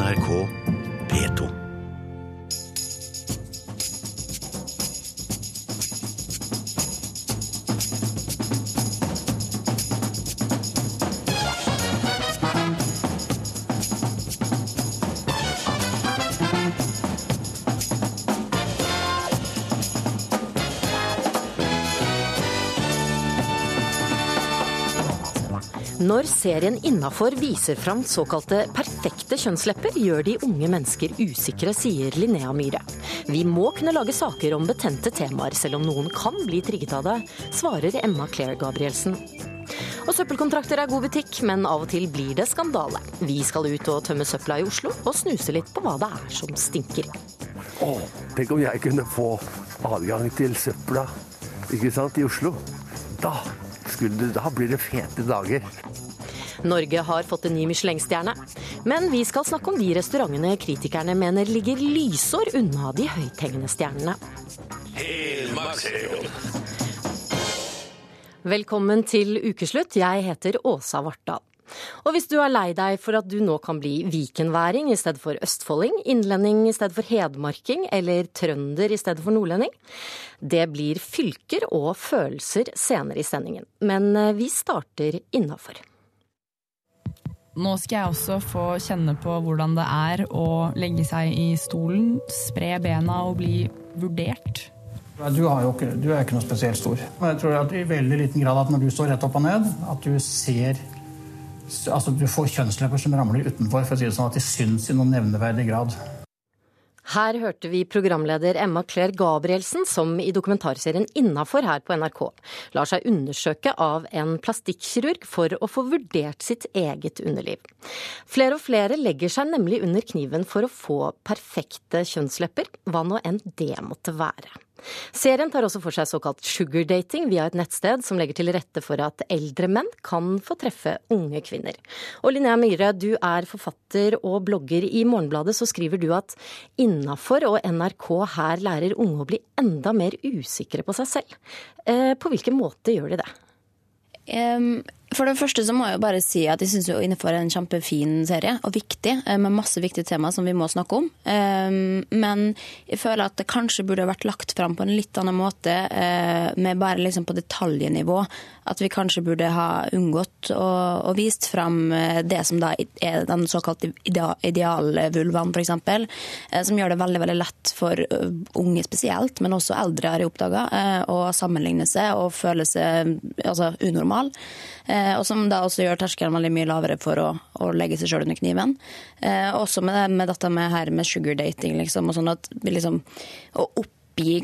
NRK Når serien Innafor viser fram såkalte perfekte kjønnslepper, gjør de unge mennesker usikre, sier Linnea Myhre. Vi må kunne lage saker om betente temaer, selv om noen kan bli trigget av det, svarer Emma Claire Gabrielsen. Og søppelkontrakter er god butikk, men av og til blir det skandale. Vi skal ut og tømme søpla i Oslo, og snuse litt på hva det er som stinker. Å, tenk om jeg kunne få adgang til søpla ikke sant, i Oslo. Da, skulle, da blir det fete dager. Norge har fått en ny Michelin-stjerne. Men vi skal snakke om de restaurantene kritikerne mener ligger lysår unna de høythengende stjernene. Velkommen til ukeslutt. Jeg heter Åsa Vartdal. Og hvis du er lei deg for at du nå kan bli vikenværing i stedet for østfolding, innlending i stedet for hedmarking eller trønder i stedet for nordlending, det blir fylker og følelser senere i sendingen. Men eh, vi starter innafor. Nå skal jeg også få kjenne på hvordan det er å legge seg i stolen, spre bena og bli vurdert. Du, er jo ikke, du er ikke noe spesielt stor. Jeg tror at i veldig liten grad at når du står rett opp og ned, at du ser Altså du får kjønnslepper som ramler utenfor, for å si det sånn, at de syns i noen nevneverdig grad. Her hørte vi programleder Emma Claire Gabrielsen, som i dokumentarserien Innafor her på NRK lar seg undersøke av en plastikkirurg for å få vurdert sitt eget underliv. Flere og flere legger seg nemlig under kniven for å få perfekte kjønnslepper, hva nå enn det måtte være. Serien tar også for seg såkalt sugardating via et nettsted som legger til rette for at eldre menn kan få treffe unge kvinner. Og Linnea Myhre, du er forfatter og blogger. I Morgenbladet så skriver du at innafor og NRK her lærer unge å bli enda mer usikre på seg selv. Eh, På hvilken måte gjør de det? Em, For det første så må jeg jo bare si at jeg syns Innenfor er en kjempefin serie, og viktig, eh, med masse viktige tema som vi må snakke om. Men jeg føler at det kanskje burde vært lagt fram på en litt annen måte, eh, med bare liksom på detaljnivå. At vi kanskje burde ha unngått og, og vist fram eh, det som da er den såkalte idea- idealvulvaen, f.eks. Som gjør det veldig veldig lett for unge spesielt, men også eldre, har jeg oppdaga, å sammenligne seg og føle seg altså, unormal. Eh, Og som da også gjør terskelen veldig mye lavere for å, å legge seg sjøl under kniven. Eh, Også med, med dette med, her med sugardating, liksom, og sånn at liksom Å oppgi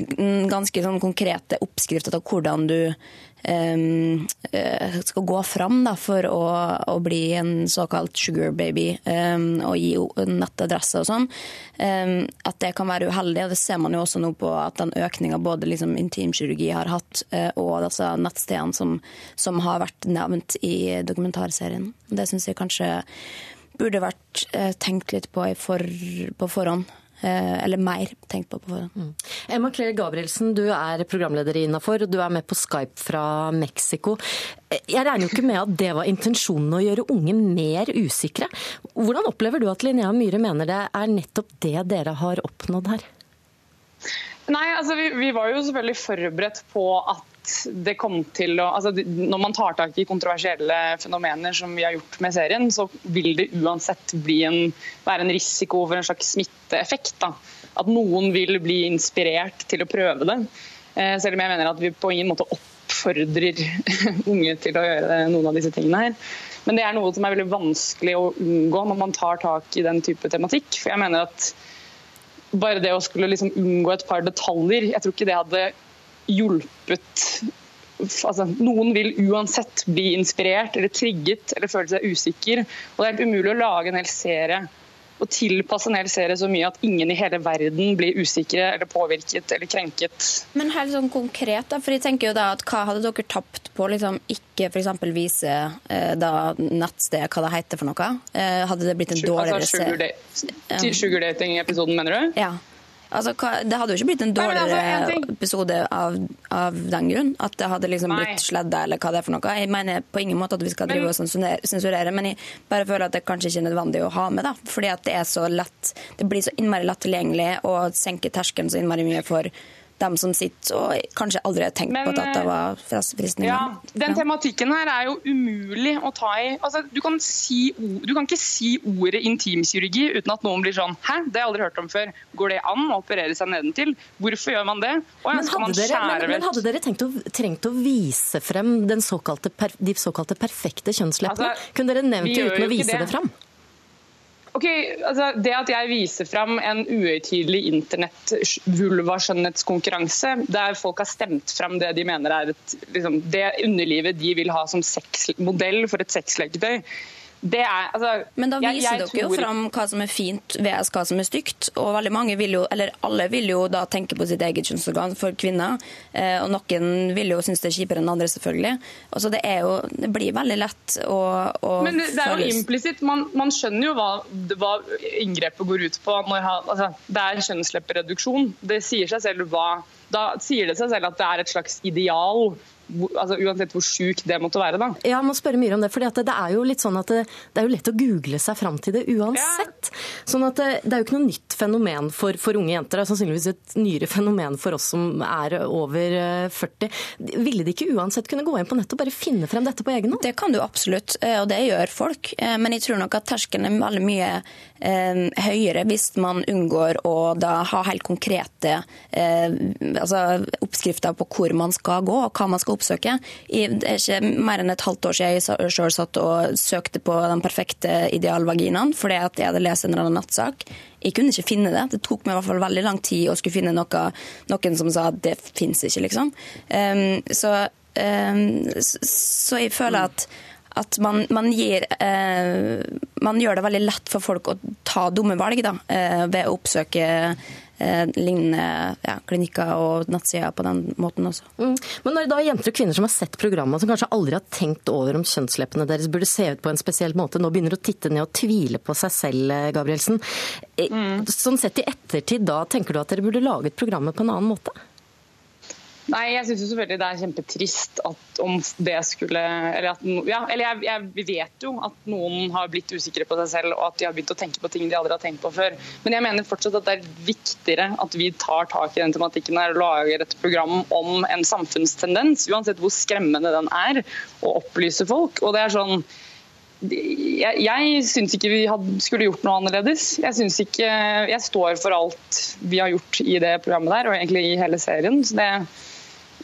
ganske sånn konkrete oppskrifter til hvordan du skal gå fram da, for å, å bli en såkalt sugar baby um, og gi nettadresse og sånn. um, at det kan være uheldig. og Det ser man jo også nå på at den økninga både liksom intimkirurgi har hatt, uh, og disse nettstedene som, som har vært nevnt i dokumentarserien. Det syns jeg kanskje burde vært uh, tenkt litt på, for, på forhånd. Eh, eller mer tenkt på på forhånd. Emma Claire Gabrielsen, du er programleder i Innafor, og du er med på Skype fra Mexico. Jeg regner jo ikke med at det var intensjonen å gjøre unge mer usikre. Hvordan opplever du at Linnea Myhre mener det er nettopp det dere har oppnådd her? Nei, altså vi, vi var jo selvfølgelig forberedt på at det kom til å altså Når man tar tak i kontroversielle fenomener som vi har gjort med serien, så vil det uansett en, være en risiko for en slags smitteeffekt. Da. At noen vil bli inspirert til å prøve det. Eh, Selv om jeg mener at vi på ingen måte oppfordrer unge til å gjøre noen av disse tingene her. Men det er noe som er veldig vanskelig å unngå når man tar tak i den type tematikk. For jeg mener at bare det å skulle liksom unngå et par detaljer, jeg tror ikke det hadde hjulpet altså, Noen vil uansett bli inspirert eller trigget eller føle seg usikker. Og det er helt umulig å lage en hel serie og tilpasse en hel serie så mye at ingen i hele verden blir usikre eller påvirket eller krenket. Men helt sånn konkret, da, for jeg tenker jo da at hva hadde dere tapt på liksom ikke f.eks. vise eh, da nettstedet hva det heter for noe? Eh, hadde det blitt en dårligere Altså, sugar, da- Sugar dating-episoden, mener du? Ja. Altså, det hadde jo ikke blitt en altså, dårligere altså, episode av, av, den grunn. At det hadde liksom blitt sledda eller hva det er for noe. Jeg mener på ingen måte at vi skal drive og sensurere, men jeg bare føler at det kanskje ikke er nødvendig å ha med. da, Fordi at det er så lett, det blir så innmari lett tilgjengelig og senker terskelen så innmari mye for dem som sitter og kanskje aldri har tenkt Men, på at det var fristende. Ja, den ja. tematikken her er jo umulig å ta i. Altså, du, kan si, du, kan ikke si ordet intimkirurgi uten at noen blir sånn Hæ, det har jeg aldri hørt om før. Går det an å operere seg nedentil? Hvorfor gjør man det? Og, men, hadde dere, men, men, hadde dere tenkt å, trengt å vise frem såkalte, de såkalte perfekte kjønnsleppene? Altså, Kunne dere nevnt det uten å vise det, det fram? Ok, altså Det at jeg viser fram en uhøytidelig internett-vulva-skjønnhetskonkurranse, der folk har stemt fram det de mener er et, liksom, det underlivet de vil ha som modell for et sexleketøy, er, altså, Men da viser jeg, jeg dere jo fram hva som er fint ved hva som er stygt. Og veldig mange vil jo, eller alle vil jo da tenke på sitt eget kjønnsorgan for kvinner. Eh, og noen vil jo synes det er kjipere enn andre, selvfølgelig. Altså, det, er jo, det blir veldig lett å, å Men det, det er jo implisitt. Man, man, skjønner jo hva, hva, inngrepet går ut på. Når, altså, det er kjønnsleppereduksjon. Det sier seg selv hva Da sier det seg selv at det er et slags ideal altså Uansett hvor sjuk det måtte være. da. Ja, jeg må spørre mye om Det For det er jo litt sånn at det, det, er jo lett å google seg fram til det uansett. Ja. Sånn at det, det, er jo ikke noe nytt fenomen for, for, unge jenter. Det er sannsynligvis et nyere fenomen for oss som er over 40. Eh, Ville de ikke uansett kunne gå inn på nettet og bare finne frem dette på egen hånd? Det kan du absolutt, eh, og det gjør folk. Eh, men jeg tror nok at terskelen er veldig mye eh, høyere hvis man unngår å da ha helt konkrete eh, altså oppskrifter på hvor man skal gå og hva man skal oppsøke. Det er ikke mer enn et halvt år siden jeg sjøl satt og søkte på den perfekte idealvaginaen fordi at jeg hadde lest en eller annen nattsak. Jeg kunne ikke finne det. Det tok meg i hvert fall veldig lang tid å skulle finne noe, noen som sa at det fins ikke, liksom. Um, så, um, så jeg føler at at man, man, gir, eh, man, gjør det veldig lett for folk å ta dumme valg da, eh, ved å oppsøke Eh, lignende ja, klinikker og nettsider på den måten også. Mm. Men når det da er jenter og kvinner som har sett programmet, som kanskje aldri har tenkt over om kjønnsleppene deres burde se ut på en spesiell måte, nå begynner å titte ned og tvile på seg selv, eh, Gabrielsen. Eh, mm. Sånn sett i ettertid, da tenker du at dere burde laget programmet på en annen måte? Nei, jeg syns selvfølgelig det er kjempetrist at om det skulle Eller, at, ja, eller jeg, jeg, vet jo at noen har blitt usikre på seg selv og at de har begynt å tenke på ting de aldri har tenkt på før. Men jeg mener fortsatt at det er viktigere at vi tar tak i den tematikken her og lager et program om en samfunnstendens, uansett hvor skremmende den er, og opplyse folk. Og det er sånn jeg, jeg syns ikke vi hadde, skulle gjort noe annerledes. Jeg, synes ikke, jeg står for alt vi har gjort i det programmet der, og egentlig i hele serien. Så det,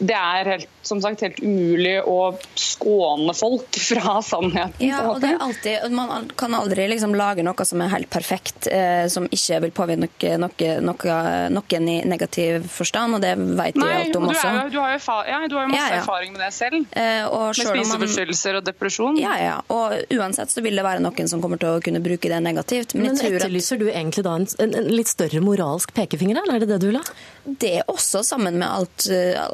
det er helt, som sagt helt umulig å skåne folk fra sannheten. Ja, og det er alltid, Man kan aldri liksom lage noe som er helt perfekt, eh, som ikke vil påvirke noe, noe, noen i negativ forstand, og det vet vi alt om også. Nei, du, har jo ja, du har jo masse ja, ja. erfaring med det selv. Eh, med spiseforstyrrelser og depresjon. Ja, ja. Og uansett så vil det være noen som kommer til å kunne bruke det negativt. Men, men etterlyser at... du egentlig da en, en, en, litt større moralsk pekefinger, eller er det det du vil ha? Det er også sammen med alt,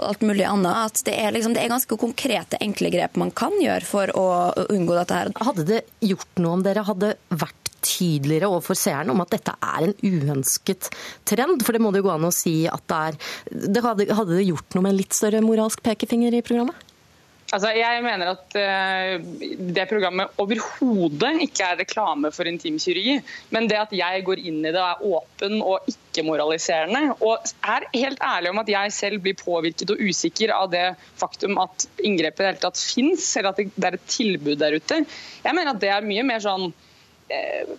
alt mulig annet. At det er, liksom, det er, ganske konkrete, enkle grep man kan gjøre for å unngå dette her. Hadde det gjort noe om dere hadde vært tydeligere overfor seeren om at dette er en uønsket trend? For det må det jo gå an å si at det er det hadde, hadde det gjort noe med en litt større moralsk pekefinger i programmet? Altså, jeg mener at uh, det programmet overhodet ikke er reklame for intimkirurgi. Men det at jeg går inn i det og er åpen og ikke-moraliserende, og er helt ærlig om at jeg selv blir påvirket og usikker av det faktum at inngrepet i det hele tatt fins, eller at det er et tilbud der ute, jeg mener at det er mye mer sånn uh,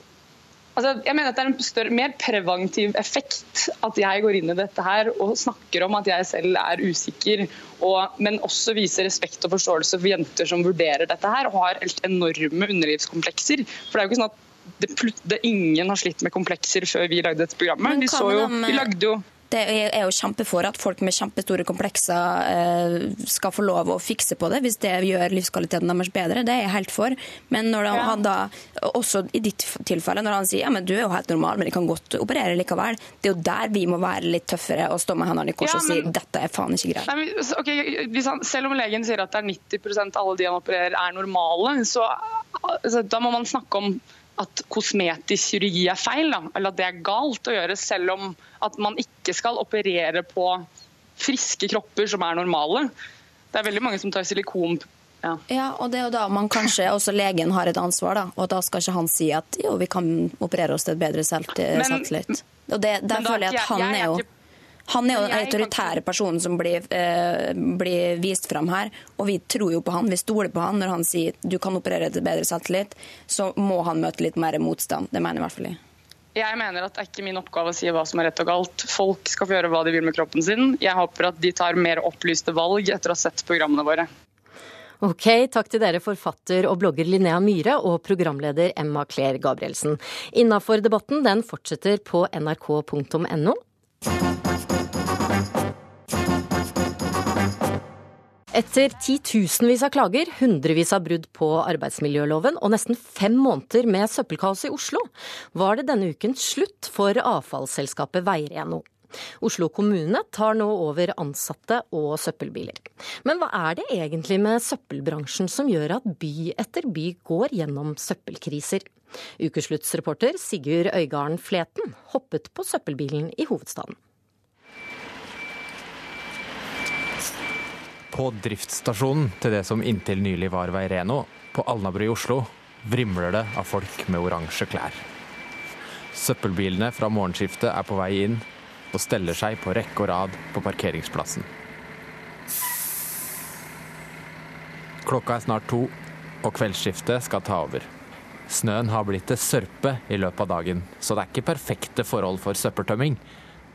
Altså, jeg mener at Det er en større, mer preventiv effekt at jeg går inn i dette her og snakker om at jeg selv er usikker, og, men også viser respekt og forståelse for jenter som vurderer dette her og har helt enorme underlivskomplekser. For det er jo ikke sånn at det, det, ingen har slitt med komplekser før vi lagde dette programmet. Vi, jo, vi lagde jo det er jo kjempe for at folk med kjempestore komplekser eh, skal få lov å fikse på det, hvis det gjør livskvaliteten deres bedre. Det er jeg helt for. Men når ja. han da, også i ditt tilfelle, når han sier ja, men du er jo helt normal, men de kan godt operere likevel, det er jo der vi må være litt tøffere og stå med hendene i kors ja, men, og si dette er faen ikke greit. Nei, okay, han, selv om legen sier at det er 90 av alle de han opererer er normale, så altså, da må man snakke om at kosmetisk kirurgi er feil, da, eller at det er galt å gjøre, selv om at man ikke skal operere på friske kropper som er normale. Det er veldig mange som tar silikon ja. ja. og det er jo da man kanskje også legen har et ansvar, da. Og da skal ikke han si at jo, vi kan operere oss til et bedre selvtillit. Og det, der føler jeg at han er jo han er jo den autoritære personen som blir, eh, blir, vist fram her. Og vi tror jo på han, vi stoler på han når han sier du kan operere til bedre satellitt, Så må han møte litt mer motstand. Det mener jeg i hvert fall. Jeg mener at det er ikke min oppgave å si hva som er rett og galt. Folk skal få gjøre hva de vil med kroppen sin. Jeg håper at de tar mer opplyste valg etter å ha sett programmene våre. Ok, takk til dere forfatter og blogger Linnea Myhre og programleder Emma Claire Gabrielsen. Innafor debatten den fortsetter på nrk.no. Etter titusenvis av klager, hundrevis av brudd på arbeidsmiljøloven og nesten fem måneder med søppelkaos i Oslo, var det denne uken slutt for avfallsselskapet Veireno. Oslo kommune tar nå over ansatte og søppelbiler. Men hva er det egentlig med søppelbransjen som gjør at by etter by går gjennom søppelkriser? Ukesluttsreporter Sigurd Øygarden Fleten hoppet på søppelbilen i hovedstaden. På driftsstasjonen til det som inntil nylig var Veireno, på Alnabru i Oslo, vrimler det av folk med oransje klær. Søppelbilene fra morgenskiftet er på vei inn og steller seg på rekke og rad på parkeringsplassen. Klokka er snart to, og kveldsskiftet skal ta over. Snøen har blitt til sørpe i løpet av dagen, så det er ikke perfekte forhold for søppeltømming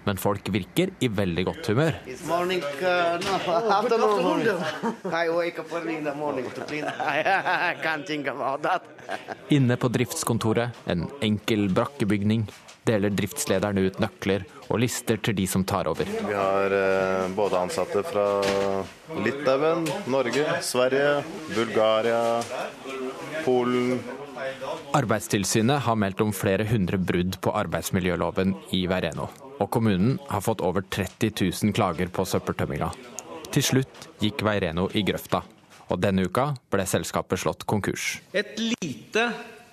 men folk virker i veldig godt humør. Inne på driftskontoret, en enkel brakkebygning, deler driftslederen ut nøkler og lister til de som tar over. Vi har eh, både ansatte fra Litauen, Norge, Sverige, Bulgaria, Polen. Arbeidstilsynet har meldt om flere hundre brudd på arbeidsmiljøloven i Veireno og kommunen har fått over 30 000 klager på søppeltømminga. Til slutt gikk Veireno i grøfta, og denne uka ble selskapet slått konkurs. Et lite,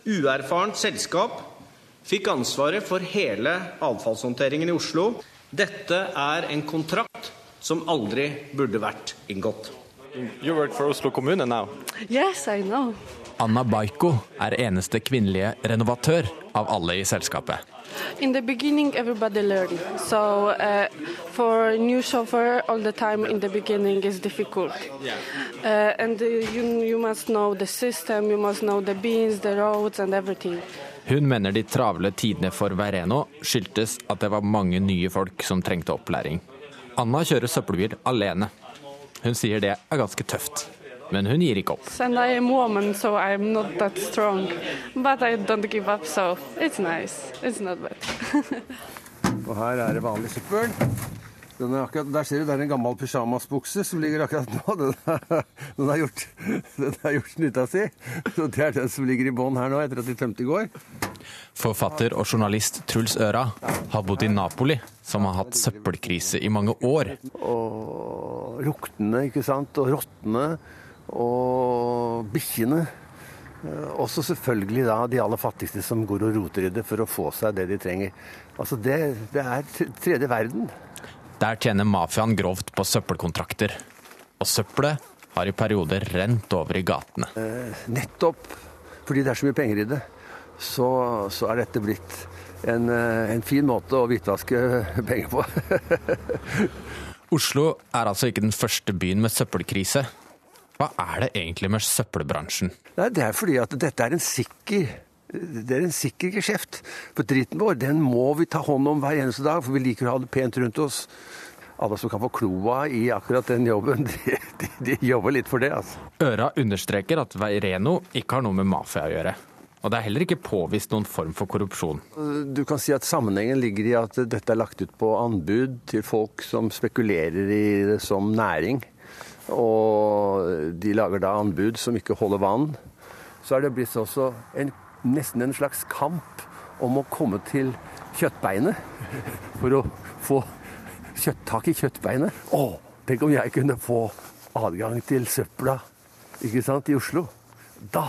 uerfarent selskap fikk ansvaret for hele avfallshåndteringen i Oslo. Dette er en kontrakt som aldri burde vært inngått. You work for Oslo kommune now? Yes, I know. Anna Baiko er eneste kvinnelige renovatør av alle i selskapet. In the beginning, everybody learn. So uh, for new chauffeur, all the time in the beginning is difficult. Yeah. Uh, and uh, you, you must know the system, you must know the beans, the roads and everything. Hun mener de travle tidene for Vereno skyldtes at det var mange nye folk som trengte opplæring. Anna kjører søppelbil alene. Hun sier det er ganske tøft. Men hun gir ikke opp. And I am woman, so I'm not that strong. But I don't give up, so it's nice. It's og her er det vanlig søppel. Akkurat, der ser du det er en gammel pysjamasbukse som ligger akkurat nå. Den, den har gjort, den har gjort nytta si. Så det er den som ligger i bånn her nå, etter at de tømte i går. Forfatter og journalist Truls Øra har bodd i Napoli, som har hatt søppelkrise i mange år. Og luktende, ikke sant, og råtne og bikkjene. Eh, også selvfølgelig da de aller fattigste som går og roter i det for å få seg det de trenger. Altså det, det er tredje verden. Der tjener mafiaen grovt på søppelkontrakter. Og søppelet har i perioder rent over i gatene. Eh, nettopp fordi det er så mye penger i det, så, så er dette blitt en, eh, en fin måte å hvitvaske penger på. Oslo er altså ikke den første byen med søppelkrise. Hva er det egentlig med søppelbransjen? Nei, det er fordi at dette er en sikker det er en sikker geskjeft. For dritten vår den må vi ta hånd om hver eneste dag, for vi liker å ha det pent rundt oss. Alle som kan få kloa i akkurat den jobben, de, de, de jobber litt for det. altså. Øra understreker at Veireno ikke har noe med mafia å gjøre. Og det er heller ikke påvist noen form for korrupsjon. Du kan si at Sammenhengen ligger i at dette er lagt ut på anbud til folk som spekulerer i det som næring og de lager da anbud som ikke holder vann. Så er det blitt også en, nesten en slags kamp om å komme til kjøttbeinet for å få kjøtttak i kjøttbeinet. Å, tenk om jeg kunne få adgang til søpla ikke sant, i Oslo. Da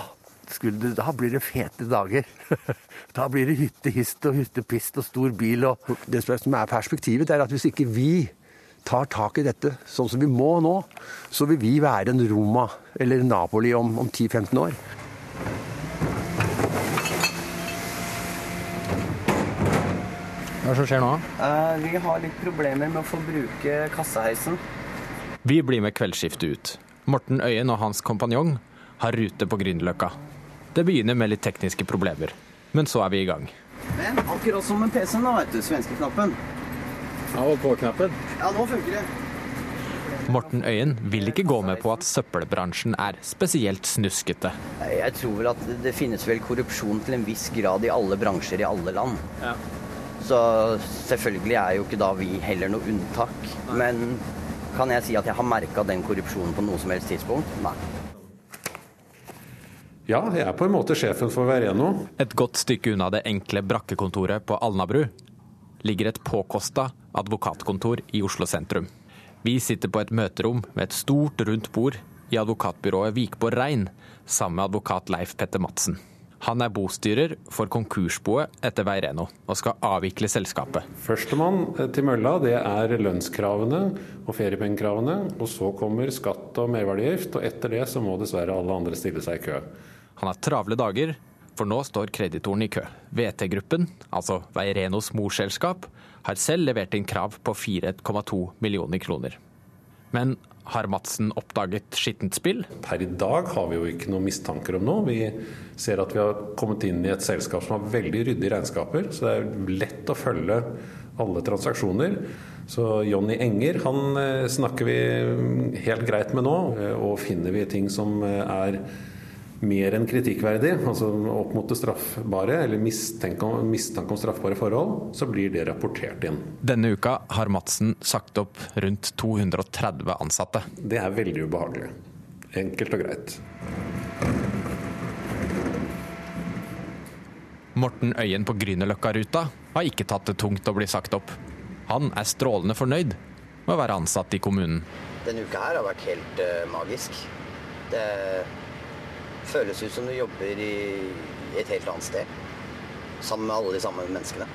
det, da blir det fete dager. Da blir det hyttehist og hyttepist og stor bil. Og det som er perspektivet, er at hvis ikke vi tar tak i dette sånn som vi må nå, så vil vi være en Roma eller Napoli om, om 10-15 år. Hva er det som skjer nå? Uh, vi har litt problemer med å få bruke kassaheisen. Vi blir med kveldsskiftet ut. Morten Øyen og hans kompanjong har rute på Grünerløkka. Det begynner med litt tekniske problemer, men så er vi i gang. Men akkurat som med PC-en, da, vet du. Svenskeknappen. Av og på-knappen? Ja, nå funker det. Morten Øyen vil ikke gå med på at søppelbransjen er spesielt snuskete. Jeg tror vel at det finnes vel korrupsjon til en viss grad i alle bransjer i alle land. Ja. Så selvfølgelig er jo ikke da vi heller noe unntak. Men kan jeg si at jeg har merka den korrupsjonen på noe som helst tidspunkt? Nei. Ja, jeg er på en måte sjefen for Vereno. Et godt stykke unna det enkle brakkekontoret på Alnabru ligger et påkosta advokatkontor i Oslo sentrum. Vi sitter på et møterom med et stort, rundt bord i advokatbyrået Vikborg Rein sammen med advokat Leif Petter Madsen. Han er bostyrer for konkursboet etter Veireno og skal avvikle selskapet. Førstemann til mølla det er lønnskravene og feriepengekravene. Og så kommer skatt og merverdiavgift, og etter det så må dessverre alle andre stille seg i kø. Han har travle dager, for nå står kreditoren i kø. VT-gruppen, altså Veirenos morselskap, har selv levert inn krav på 4,2 millioner kroner. Men har Madsen oppdaget skittent spill? Per i dag har vi jo ikke noen mistanker om noe. Vi ser at vi har kommet inn i et selskap som har veldig ryddige regnskaper, så det er lett å følge alle transaksjoner. Så Jonny Enger han eh, snakker vi helt greit med nå, eh, og finner vi ting som eh, er mer enn kritikkverdig, altså opp mot det straffbare, eller mistanke om, mistanke om straffbare forhold, så blir det rapportert inn. Denne uka har Madsen sagt opp rundt 230 ansatte. Det er veldig ubehagelig. Enkelt og greit. Morten Øyen på Grünerløkka-ruta har ikke tatt det tungt å bli sagt opp. Han er strålende fornøyd med å være ansatt i kommunen. Denne uka her har vært helt uh, magisk. Det føles ut som du jobber i et helt annet sted. Sammen med alle de samme menneskene.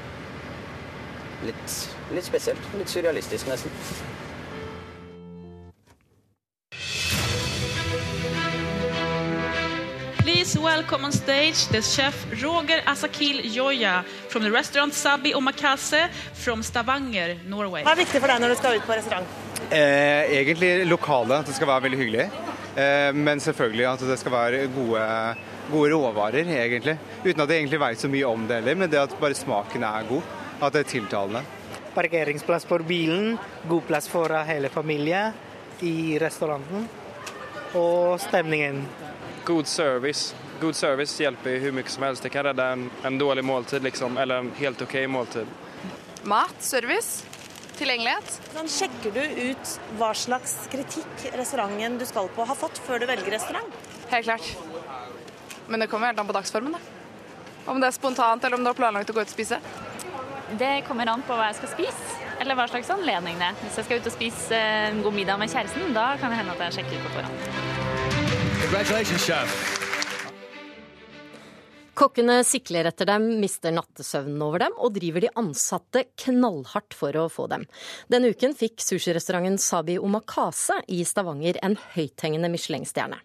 Litt, litt spesielt. Litt surrealistisk, nesten. Please welcome on stage the chef Roger Asakil Joya from the restaurant Sabi Omakase from Stavanger, Norway. Hva er viktig for deg når du skal ut på restaurant? Eh, egentlig lokale, at det skal være veldig hyggelig. Eh, men selvfølgelig at det skal være gode, gode råvarer, egentlig. Uten at det egentlig vet så mye om det heller, men det at bare smaken er god. At det er tiltalende. Parkeringsplass for bilen, god plass for hele familien i restauranten. Og stemningen. God service. God service hjelper hvor mye som helst. Det kan redde en, en dårlig måltid, liksom, eller en helt OK måltid. Mat, service, tilgjengelighet. Sånn sjekker du ut hva slags kritikk restauranten du skal på har fått før du velger restaurant? Helt klart. Men det kommer helt an på dagsformen. da. Om det er spontant eller om du har planlagt å gå ut og spise. Det kommer an på hva jeg skal spise, eller hva slags anledning det er. Hvis jeg skal ut og spise en god middag med kjæresten, da kan det hende at jeg sjekker ut på forhånd. Congratulations, chef. Kokkene sikler etter dem, mister nattesøvnen over dem og driver de ansatte knallhardt for å få dem. Denne uken fikk sushirestauranten Sabi Omakase i Stavanger en høythengende Michelin-stjerne.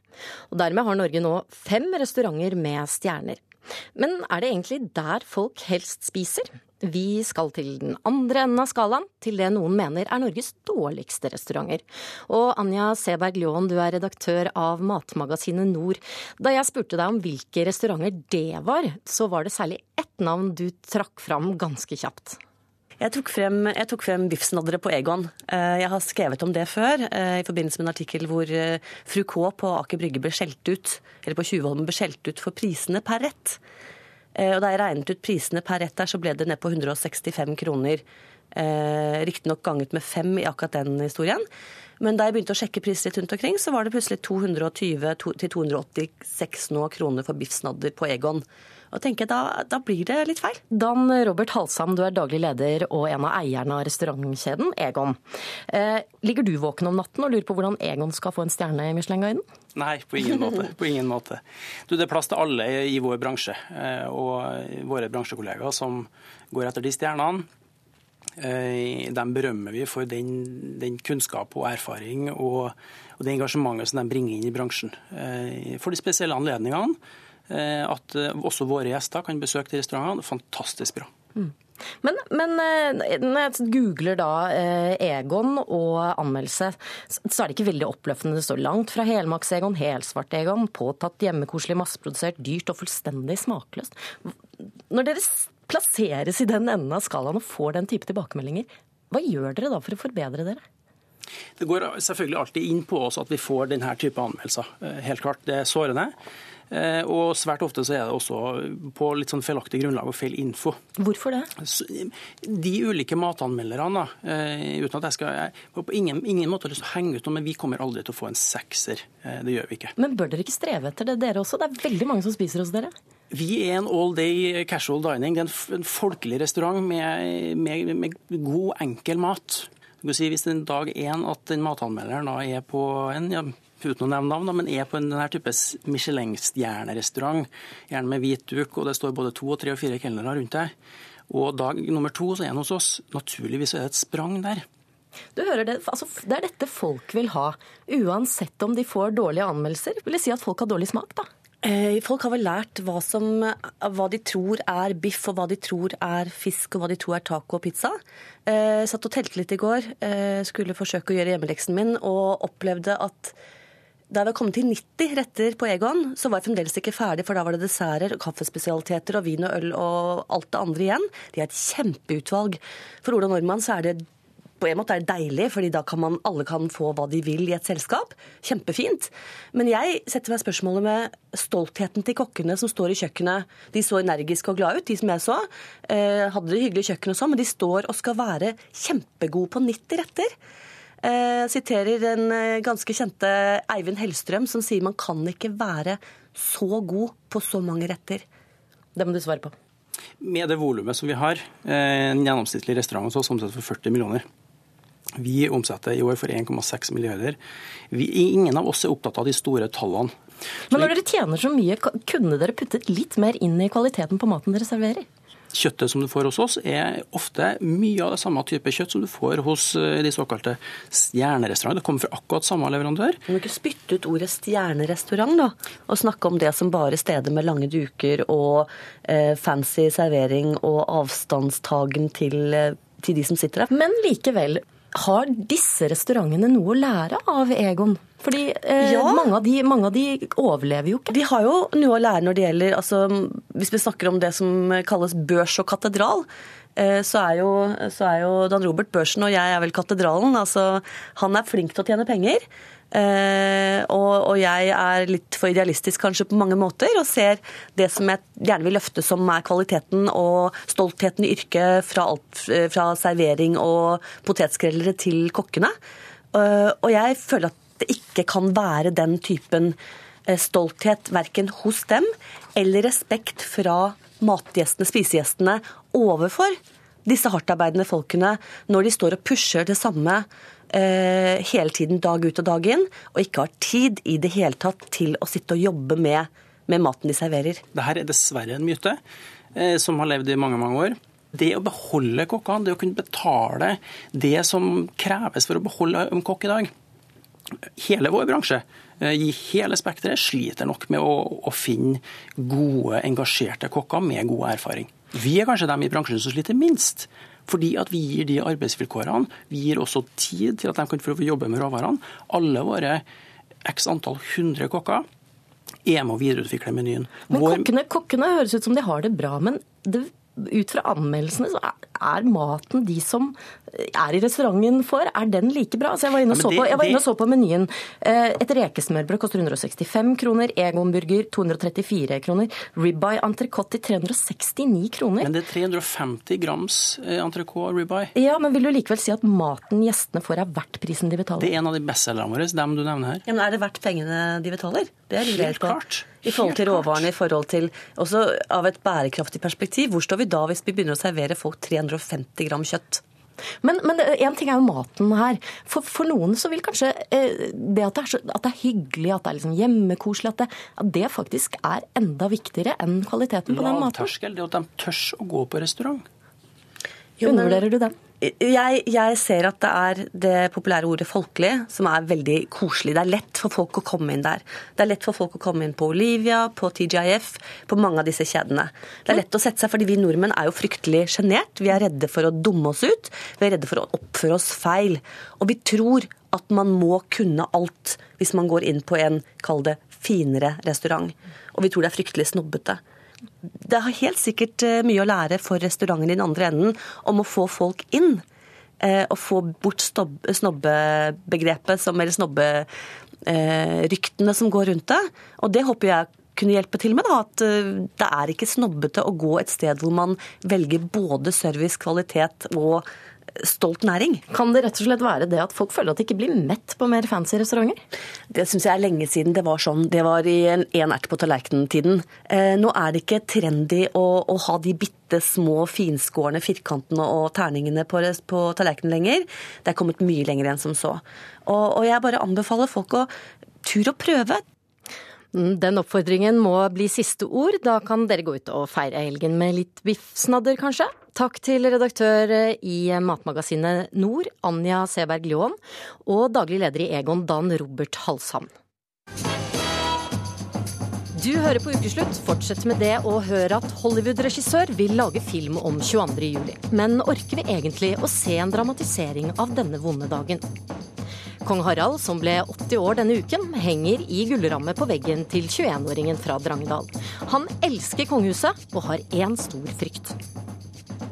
Og dermed har Norge nå fem restauranter med stjerner. Men er det egentlig der folk helst spiser? Vi skal til den andre enden av skalaen, til det noen mener er Norges dårligste restauranter. Og Anja Seberg Ljåen, du er redaktør av matmagasinet Nord. Da jeg spurte deg om hvilke restauranter det var, så var det særlig ett navn du trakk fram ganske kjapt. Jeg tok frem, jeg frem biffsnaddere på Egon. Eh, jeg har skrevet om det før, eh, i forbindelse med en artikkel hvor eh, fru K på Aker Brygge ble skjelt ut, eller på Tjuvholmen ble skjelt ut for prisene per rett. Og da jeg regnet ut prisene per rett der, så ble det ned på 165 kroner Eh, Riktignok ganget med fem i akkurat den historien. Men da jeg begynte å sjekke priser litt rundt omkring, så var det plutselig 220-286 nå kroner for biffsnadder på Egon. Og tenker da, da blir det litt feil. Dan Robert Halsam, du er daglig leder og en av eierne av restaurantkjeden Egon. Eh, ligger du våken om natten og lurer på hvordan Egon skal få en stjerne i Michelin-guiden? Nei, på ingen måte. På ingen måte. Du, det er plass til alle i vår bransje, eh, og våre bransjekollegaer som går etter de stjernene. Eh, dem berømmer vi for den, den kunnskap og erfaring og, og, det engasjementet som de bringer inn i bransjen. Eh, for de spesielle anledningene. Eh, at også våre gjester kan besøke de restaurantene. Fantastisk bra. Mm. Men, men, når jeg googler da Egon og anmeldelse, så er det ikke veldig oppløftende. Det står langt fra helmaks-Egon, helsvart Egon, påtatt hjemmekoselig, masseprodusert, dyrt og fullstendig smakløst. Når dere plasseres i den enden av skalaen og får den type tilbakemeldinger, hva gjør dere da for å forbedre dere? Det går selvfølgelig alltid inn på oss at vi får denne type anmeldelser. Helt klart, det er sårende. Eh, og svært ofte så er det også på litt sånn feilaktig grunnlag og feil info. Hvorfor det? De ulike matanmelderne, eh, uten at jeg skal jeg på ingen, ingen måte lyst til å henge ut noe, men vi kommer aldri til å få en sekser. Eh, det gjør vi ikke. Men bør dere ikke streve etter det, dere også? Det er veldig mange som spiser hos dere. Vi er en all day casual dining. Det er en folkelig restaurant med, med, med god, enkel mat. Si, hvis en dag én at den matanmelderen da er på en ja, uten å nevne navn, men er på en type Michelin-stjernerestaurant, gjerne med hvit duk, og det står både to, og tre og fire kelnere rundt deg. Og dag nummer to så er han hos oss. Naturligvis er det et sprang der. Du hører det, altså, det er dette folk vil ha, uansett om de får dårlige anmeldelser. Vil det si at folk har dårlig smak, da? Eh, folk har vel lært hva, som, hva, de tror er biff, og hva de tror er fisk, og hva de tror er taco og pizza. Jeg eh, satt og telte litt i går, eh, skulle forsøke å gjøre hjemmeleksen min, og opplevde at da jeg var kommet til 90 retter på Egon, så var jeg fremdeles ikke ferdig, for da var det desserter, kaffespesialiteter og vin og øl og alt det andre igjen. De er et kjempeutvalg. For Ola Nordmann så er det på en måte er det deilig, fordi da kan man, alle kan få hva de vil i et selskap. Kjempefint. Men jeg setter meg spørsmålet med stoltheten til kokkene som står i kjøkkenet. De så energiske og glade ut, de som jeg så. Eh, hadde det hyggelig i kjøkkenet og sånn, men de står og skal være kjempegode på 90 retter. Eh, siterer den eh, ganske kjente Eivind Hellstrøm, som sier man kan ikke være så god på så mange retter. Det må du svare på. Med det volumet som vi har, eh, en gjennomsnittlig restaurant hos oss omsetter for 40 millioner. Vi omsetter i år for 1,6 milliarder. Vi, ingen av oss er opptatt av de store tallene. Men når dere tjener så mye, kunne dere puttet litt mer inn i kvaliteten på maten dere serverer? Kjøttet som du får hos oss, er ofte mye av det samme type kjøtt som du får hos eh, de såkalte stjernerestaurantene. Det kommer fra akkurat samme leverandør. Du må ikke spytte ut ordet stjernerestaurant, da, og snakke om det som bare steder med lange duker og eh, fancy servering og avstandstagen til, eh, til de som sitter der. Men likevel, har disse restaurantene noe å lære av Egon? Fordi eh, ja. mange, av de, mange, av de, overlever jo ikke. De har jo noe å lære når det gjelder altså, Hvis vi snakker om det som kalles børs og katedral, eh, så, er jo, så er jo Dan Robert børsen, og jeg er vel katedralen. Altså, han er flink til å tjene penger. Eh, og, og, jeg er litt for idealistisk kanskje på mange måter, og ser det som jeg gjerne vil løfte som er kvaliteten og stoltheten i yrket fra, alt, fra servering og potetskrellere til kokkene. Eh, og jeg føler at det ikke kan være den typen eh, stolthet verken hos dem eller respekt fra matgjestene, spisegjestene, overfor disse hardtarbeidende folkene når de står og pusher det samme eh, hele tiden dag ut og dag inn, og ikke har tid i det hele tatt til å sitte og jobbe med, med maten de serverer. Dette er dessverre en myte eh, som har levd i mange, mange år. Det å beholde kokkene, det å kunne betale det som kreves for å beholde en kokk i dag, hele vår bransje eh, i hele spekteret sliter nok med å, å, finne gode, engasjerte kokker med god erfaring. Vi er kanskje dem i bransjen som sliter minst. Fordi at vi gir de arbeidsvilkårene. Vi gir også tid til at de kan få jobbe med råvarene. Alle våre x antall hundre kokker er med å videreutvikle menyen. Men kokkene, kokkene høres ut som de har det bra, men det ut fra anmeldelsene så er maten de som er i restauranten for, er den like bra? Altså jeg var inne og Ja, så på, jeg var inne og så på menyen. Eh, Et rekesmørbrød koster 165 kroner, Egon-burger 234 kroner, ribeye entrecôte til 369 kroner. Men det er 350 grams entrecôte og ribeye. Ja, men vil du likevel si at maten gjestene får er verdt prisen de betaler? Det er en av de bestselgerne våre, dem du nevner her. Ja, men Er det verdt pengene de betaler? Det er Helt klart. I forhold til råvarene, i forhold til også av et bærekraftig perspektiv. Hvor står vi da hvis vi begynner å servere folk 350 gram kjøtt? Men, men en ting er jo maten her. For, for noen så vil kanskje eh, det at det, er så, at det er hyggelig, at det er liksom hjemmekoselig, at det, at det faktisk er enda viktigere enn kvaliteten på den maten. Lavterskel, det at de tør å gå på restaurant. Undervurderer du den? Jeg, jeg ser at det er det populære ordet folkelig, som er veldig koselig. Det er lett for folk å komme inn der. Det er lett for folk å komme inn på Olivia, på TGIF, på mange av disse kjedene. Det er lett å sette seg, fordi vi nordmenn er jo fryktelig sjenert. Vi er redde for å dumme oss ut. Vi er redde for å oppføre oss feil. Og vi tror at man må kunne alt hvis man går inn på en, kall det, finere restaurant. Og vi tror det er fryktelig snobbete. Det har helt sikkert eh, mye å lære for restauranten i den andre enden om å få folk inn. eh, Og få bort snobbebegrepet, eller snobberyktene som går rundt det. Og det håper jeg kunne hjelpe til med. da, At eh, det er ikke snobbete å gå et sted hvor man velger både service, kvalitet og stolt næring. Kan det rett og slett være det at folk føler at de ikke blir mett på mer fancy restauranter? Det syns jeg er lenge siden det var sånn. Det var i en én ert på tallerkenen-tiden. Eh, nå er det ikke trendy å, å ha de bitte små finskårne firkantene og terningene på, på tallerkenen lenger. Det er kommet mye lenger enn som så. Og, og jeg bare anbefaler folk å tur og prøve. Mm, Den oppfordringen må bli siste ord. Da kan dere gå ut og feire helgen med litt biffsnadder, kanskje. Takk til redaktør i matmagasinet Nord, Anja Seberg Ljåen, og daglig leder i Egon, Dan Robert Halshamn. Du hører på Ukeslutt. Fortsett med det og hør at Hollywood-regissør vil lage film om 22. juli. Men orker vi egentlig å se en dramatisering av denne vonde dagen? Kong Harald, som ble 80 år denne uken, henger i gullramme på veggen til 21-åringen fra Drangedal. Han elsker kongehuset og har én stor frykt.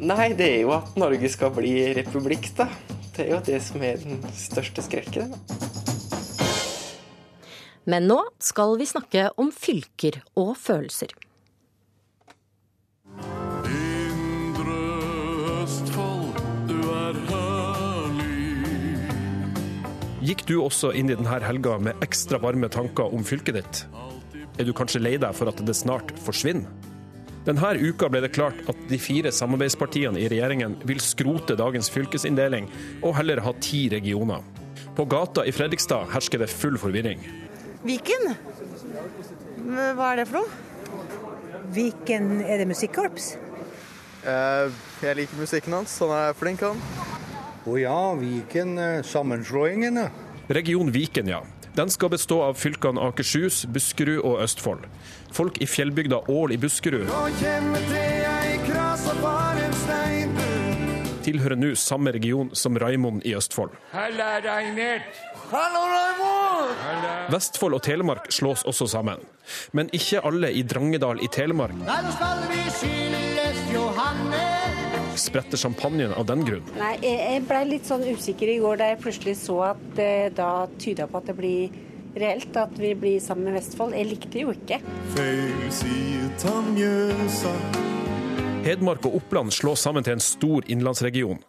Nei, det er jo at Norge skal bli republikk, da. Det er jo det som er den største skrekken. Men nå skal vi snakke om fylker og følelser. Gikk du også inn i denne helga med ekstra varme tanker om fylket ditt? Er du kanskje lei deg for at det snart forsvinner? Denne uka ble det klart at de fire samarbeidspartiene i regjeringen vil skrote dagens fylkesinndeling og heller ha ti regioner. På gata i Fredrikstad hersker det full forvirring. Viken? Hva er det for noe? Viken, er det musikkorps? Eh, jeg liker musikken hans, han er flink han. Å ja, Viken. eh, Sammenslåingen, ja. Region Viken, ja. Den skal bestå av fylkene Akershus, Buskerud og Østfold. Folk i fjellbygda Ål i Buskerud tilhører nå samme region som Raimond i Østfold. Halla, Reinert. Hallo, Raimond. Vestfold og Telemark slås også sammen. Men ikke alle i Drangedal i Telemark Nei, nå skal vi Johanne. Spretter champagnen av den grunn. Nei, jeg, ble litt sånn usikker i går da jeg plutselig så at det da tyda på at det blir reelt at vi blir sammen med Vestfold. Jeg likte jo ikke. Hedmark og Oppland slås sammen til en stor innlandsregion.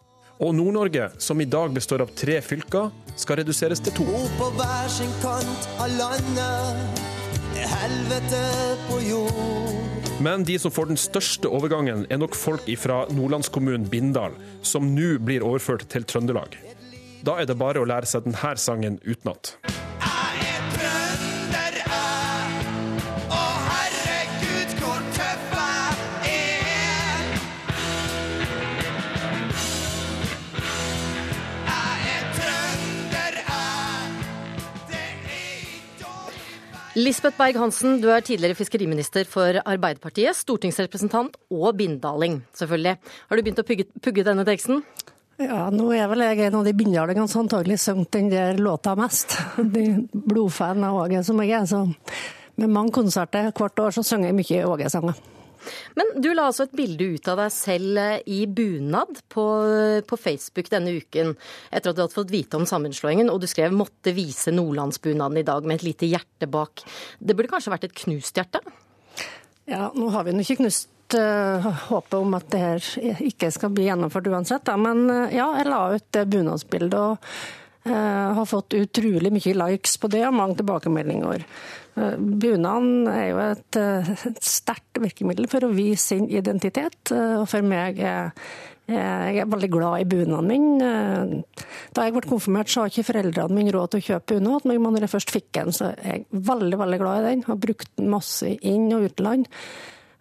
Og Nord-Norge, som i dag består av tre fylker, skal reduseres til to. På hver sin kant av landet. Helvete på jord. Men de som får den største overgangen, er nok folk fra nordlandskommunen Bindal, som nå blir overført til Trøndelag. Da er det bare å lære seg denne sangen utenat. Lisbeth Berg-Hansen, du er tidligere fiskeriminister for Arbeiderpartiet, stortingsrepresentant og bindaling, selvfølgelig. Har du begynt å pugge, pugge denne teksten? Ja, nå er vel jeg en av de bindalingene som antagelig sang den der låta mest. De blodfan av Åge som jeg er. Så med mange konserter hvert år så synger jeg mye Åge-sanger. Men du la altså et bilde ut av deg selv eh, i bunad på, på, Facebook denne uken, etter at du hadde fått vite om sammenslåingen, og du skrev 'måtte vise nordlandsbunaden i dag' med et lite hjerte bak. Det burde kanskje vært et knust hjerte? Ja, nå har vi nå ikke knust uh, håpet om at det her ikke skal bli gjennomført uansett, men uh, ja, jeg la ut det bunadsbildet. og har fått utrolig mye likes på det og mange tilbakemeldinger. Uh, Bunaden er jo et, uh, et sterkt virkemiddel for å vise sin identitet. og for meg er jeg er veldig glad i bunaden min. Da jeg ble konfirmert, så har ikke foreldrene mine råd til å kjøpe bunad, men når jeg først fikk den, så er jeg veldig veldig glad i den. Har brukt den masse inn- og utland.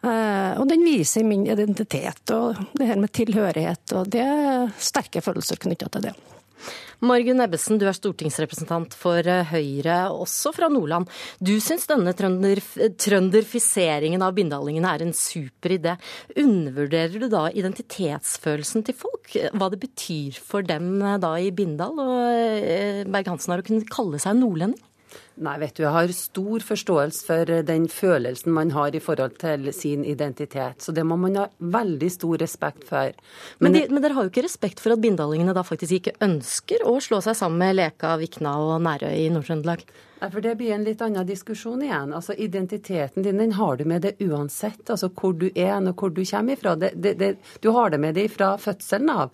Og den viser min identitet og det her med tilhørighet, og det er sterke følelser knytta til det. Margunn Ebbesen, du er stortingsrepresentant for eh, Høyre, også fra Nordland. Du syns denne trønder, trønderfiseringen av bindalingene er en super idé. Undervurderer du da identitetsfølelsen til folk? Hva det betyr for dem eh, da i Bindal og eh, Berg-Hansen å kunne kalle seg nordlending? Nei, vet du, jeg har stor forståelse for den følelsen man har i forhold til sin identitet. Så det må man ha veldig stor respekt for. Men, men, de, men dere har jo ikke respekt for at bindalingene da faktisk ikke ønsker å slå seg sammen med Leka, Vikna og Nærøy i Nord-Trøndelag? Nei, for Det blir en litt annen diskusjon igjen. Altså Identiteten din den har du med deg uansett. Altså hvor du er og hvor du kommer ifra. Det, det, det, du har det med deg fra fødselen av.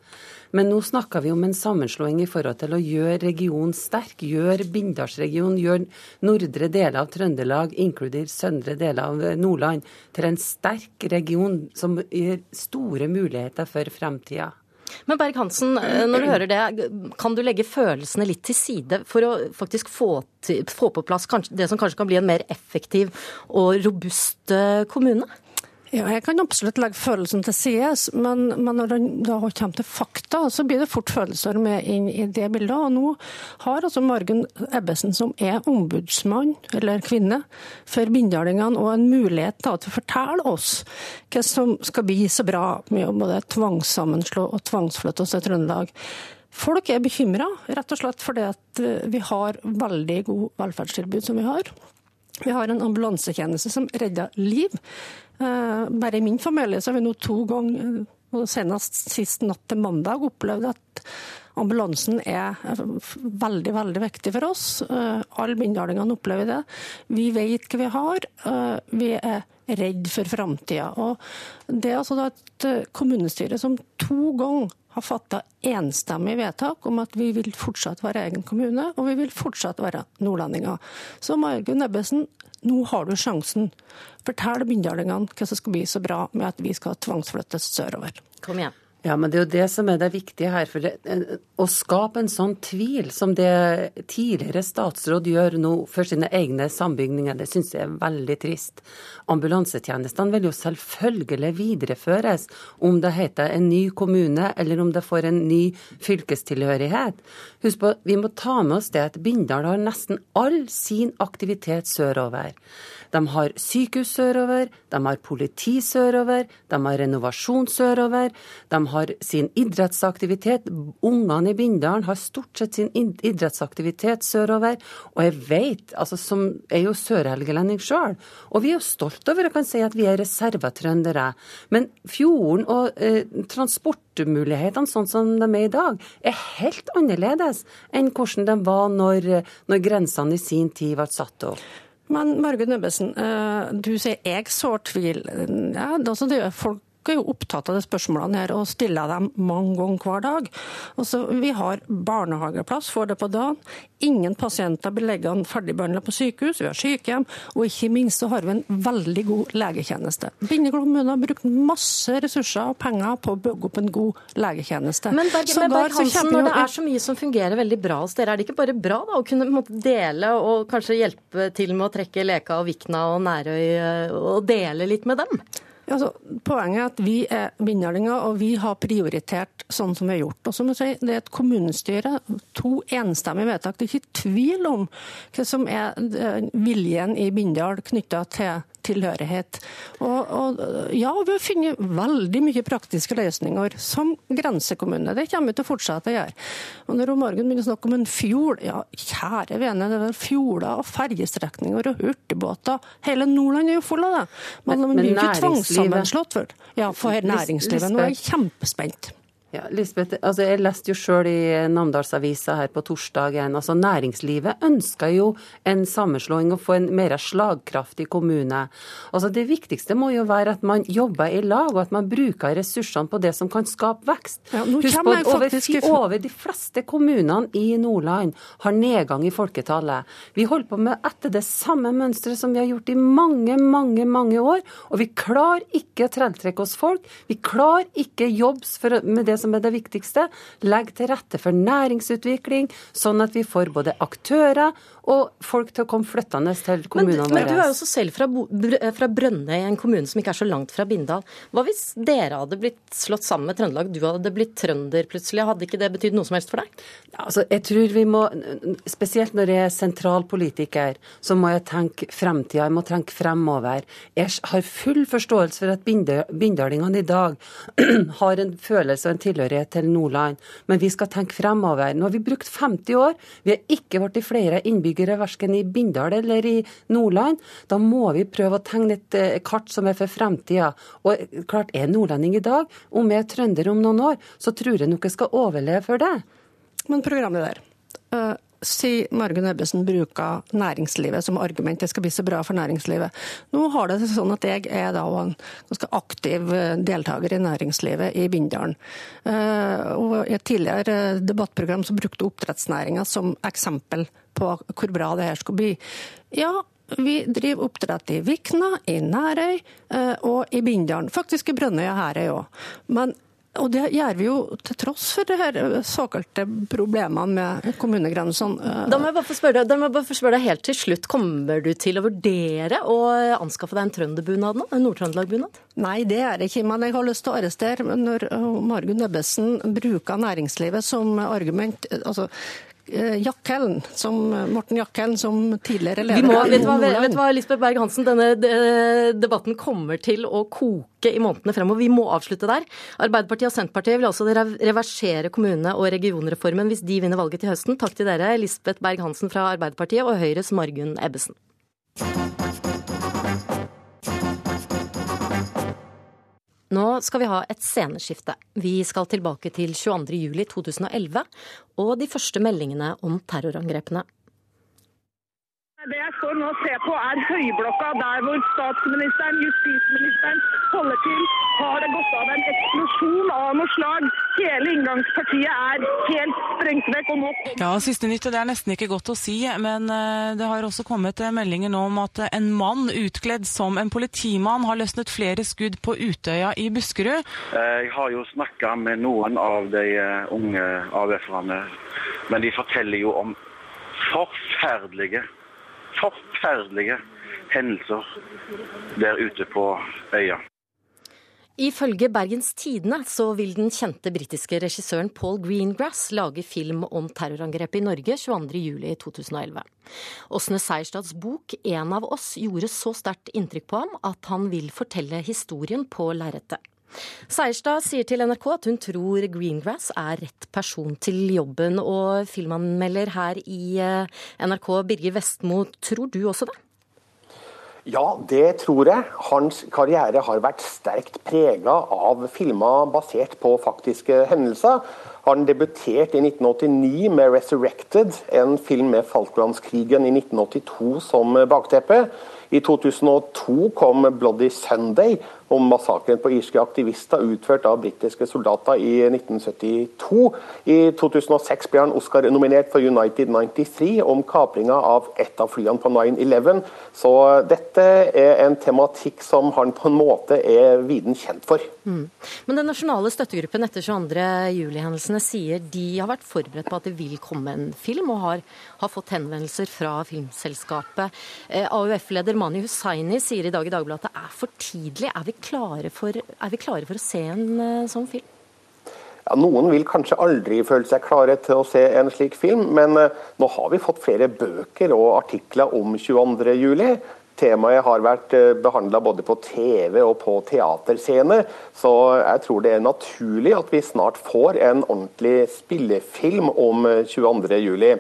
Men nå snakker vi om en sammenslåing i forhold til å gjøre regionen sterk. Gjøre Bindalsregionen, gjøre nordre deler av Trøndelag, inkludert søndre deler av Nordland, til en sterk region som gir store muligheter for fremtida. Men Berg-Hansen, eh, når du hører det, kan du legge følelsene litt til side for å faktisk få, til, få på plass det som kanskje kan bli en mer effektiv og robust eh, kommune? Ja, jeg kan absolutt legge følelsen til side, men, men, når det da kommer til fakta, så blir det fort følelser med inn i det bildet. Og nå har altså Margunn Ebbesen, som er ombudsmann, eller kvinne, for bindalingene, og en mulighet da, til å fortelle oss hva som skal bli så bra med å både tvangssammenslå og tvangsflytte oss til Trøndelag. Folk er bekymra, rett og slett fordi at eh, vi har veldig god velferdstilbud som vi har. Vi har en ambulansetjeneste som redder liv. Eh, bare i min familie så har vi nå to ganger, senest sist natt til mandag, opplevd at ambulansen er veldig veldig viktig for oss. Eh, alle bindalingene opplever det. Vi vet hva vi har. Eh, vi er redd for framtida. Det er altså et kommunestyre som to ganger har fatta enstemmig vedtak om at vi vil fortsatt være egen kommune, og vi vil fortsatt være nordlendinger. Så Margunn Ebbesen, nå har du sjansen. Fortell bindalingene hva som skal bli så bra med at vi skal tvangsflyttes sørover. Kom igjen. Ja, men det er jo det som er det viktige her. For det, å skape en sånn tvil som det tidligere statsråd gjør nå for sine egne sambygninger, det syns jeg er veldig trist. Ambulansetjenestene vil jo selvfølgelig videreføres om det heter en ny kommune eller om det får en ny fylkestilhørighet. Husk på, vi må ta med oss det at Bindal har nesten all sin aktivitet sørover. De har sykehus sørover, de har politi sørover, de har renovasjon sørover. De har sin idrettsaktivitet. Ungene i Bindalen har stort sett sin idrettsaktivitet sørover. Og jeg vet, altså som er jo sørhelgelending sjøl, og vi er jo stolt over å kan si at vi er reservetrøndere. Men fjorden og eh, transportmulighetene sånn som de er i dag, er helt annerledes enn hvordan de var når, når grensene i sin tid ble satt opp. Men Margunn Ebbesen, eh, du sier jeg sår tvil. Ja, altså det er folk er jo opptatt av de spørsmålene her og stiller dem mange ganger hver dag. Altså, vi har barnehageplass, får det på dagen. Ingen pasienter blir liggende ferdigbehandla på sykehus, vi har sykehjem, og ikke minst så har vi en veldig god legetjeneste. Bindal kommune har brukt masse ressurser og penger på å bygge opp en god legetjeneste. Men Berg, men Berg Hansen, når det er så mye som fungerer veldig bra hos dere, er det ikke bare bra da, å kunne måte, dele og kanskje hjelpe til med å trekke Leka og Vikna og Nærøy eh, og dele litt med dem? Altså, poenget er at vi er bindalinger, og vi har prioritert sånn som vi har gjort. Og som jeg sier, Det er et kommunestyre, to enstemmige vedtak. Det er ikke tvil om hva som er eh, viljen i Bindal knytta til tilhørighet. Og, og, ja, vi har funnet veldig mye praktiske løsninger som grensekommune. Det kommer vi til å fortsette å gjøre. Og når Margunn begynner å snakke om en fjord, ja kjære vene, det er vel fjorder og fergestrekninger og hurtigbåter. Hele Nordland er jo full av det. Men, men, men blir ikke tvangssammenslått Ja, for næringslivet. Nå er jeg kjempespent. Ja, Lisbeth, altså jeg leste jo sjøl i Namdalsavisa her på torsdagen. altså Næringslivet ønsker jo en sammenslåing og få en mer slagkraftig kommune. Altså Det viktigste må jo være at man jobber i lag, og at man bruker ressursene på det som kan skape vekst. Ja, Husk på at over, over, de fleste kommunene i Nordland har nedgang i folketallet. Vi holder på med etter det samme mønsteret som vi har gjort i mange, mange, mange år. Og vi klarer ikke å tiltrekke oss folk. Vi klarer ikke jobbs for, med det som er det viktigste. Legg til rette for næringsutvikling, sånn at vi får både aktører og folk til å komme flyttende til kommunene våre. Men du er jo også selv fra, fra Brønnøy, en kommune som ikke er så langt fra Bindal. Hva hvis dere hadde blitt slått sammen med Trøndelag, du hadde blitt trønder plutselig? Hadde ikke det betydd noe som helst for deg? Altså, jeg tror vi må, Spesielt når jeg er sentralpolitiker, så må jeg tenke fremtida. Jeg må tenke fremover. Jeg har full forståelse for at bindalingene i dag har en følelse og en tilhørighet til Nordland, men vi skal tenke fremover. Nå har vi brukt 50 år. Vi har ikke blitt flere innbyggere innbyggere verken i Bindal eller i Nordland. Da må vi prøve å tegne et eh, kart som er for fremtida. Og klart, er nordlending i dag, om jeg er trønder om noen år, så tror jeg nok jeg skal overleve for det. Men programleder, si Margunn Ebbesen bruker næringslivet som argument. Det skal bli så bra for næringslivet. Nå har det sånn at jeg er da en ganske aktiv eh, deltaker i næringslivet i Bindalen. Og I et tidligere debattprogram så brukte oppdrettsnæringa som eksempel på hvor bra det her skulle bli. Ja, vi driver oppdrett i Vikna, i Nærøy eh, og i Bindalen. Faktisk i Brønnøy og Herøy òg. Men og det gjør vi jo til tross for det her såkalte problemene med kommunegrensene. Eh. Da må jeg bare få spørre deg, bare få spørre deg helt til slutt. Kommer du til å vurdere å anskaffe deg en trønderbunad nå? En Nord-Trøndelag-bunad? Nei, det er det ikke. Men jeg har lyst til å arrestere når Margunn Ebbesen bruker næringslivet som argument. altså Eh, Jakkellen, som Morten Jakkellen, som tidligere leder må, vet, hva, vet du hva, Lisbeth Berg-Hansen, denne debatten kommer til å koke i månedene fremover. Vi må avslutte der. Arbeiderpartiet og Senterpartiet vil altså reversere kommune- og regionreformen hvis de vinner valget til høsten. Takk til dere, Lisbeth Berg-Hansen fra Arbeiderpartiet og Høyres Margunn Ebbesen. Nå skal vi ha et sceneskifte. Vi skal tilbake til 22.07.2011 og de første meldingene om terrorangrepene. Står nå og ser på, er Høyblokka, der hvor statsministeren, justisministeren holder til. Har det gått av en eksplosjon av noe slag? Hele inngangspartiet er helt sprengt vekk. og nå... Ja, Siste nytt det er nesten ikke godt å si, men eh, det har også kommet eh, meldinger nå om at en mann utkledd som en politimann har løsnet flere skudd på Utøya i Buskerud. Jeg har jo snakka med noen av de eh, unge AUF-erne, men de forteller jo om forferdelige forferdelige hendelser der ute på øya. Ifølge Bergens Tidende så vil den kjente britiske regissøren Paul Greengrass lage film om terrorangrepet i Norge 22.07.2011. Åsne Seierstads bok 'En av oss' gjorde så sterkt inntrykk på ham at han vil fortelle historien på lerretet. Seierstad sier til NRK at hun tror Greengrass er rett person til jobben. Og filmanmelder her i eh, NRK, Birger Vestmo, tror du også det? Ja, det tror jeg. Hans karriere har vært sterkt prega av filmer basert på faktiske hendelser. Han debuterte i 1989 med 'Resurrected', en film med Falklandskrigen i 1982 som bakteppe. I 2002 kom 'Bloody Sunday', om massakren på irske aktivister utført av britiske soldater i 1972. I 2006 ble han Oscar-nominert for United 93 om kapringa av et av flyene på 9-11. Så dette er en tematikk som han på en måte er viden kjent for. Mm. Men den nasjonale støttegruppen etter 22.07-hendelsene sier de har vært forberedt på at det vil komme en film, og har, har fått henvendelser fra filmselskapet. Eh, AUF-leder Mani Hussaini sier i dag i Dagbladet at det er for tidlig. Er vi klare for, er vi klare for å se en uh, sånn film? Ja, Noen vil kanskje aldri føle seg klare til å se en slik film, men uh, nå har vi fått flere bøker og artikler om 22.07. Temaet har vært behandla både på TV og på teaterscene, så jeg tror det er naturlig at vi snart får en ordentlig spillefilm om 22.07.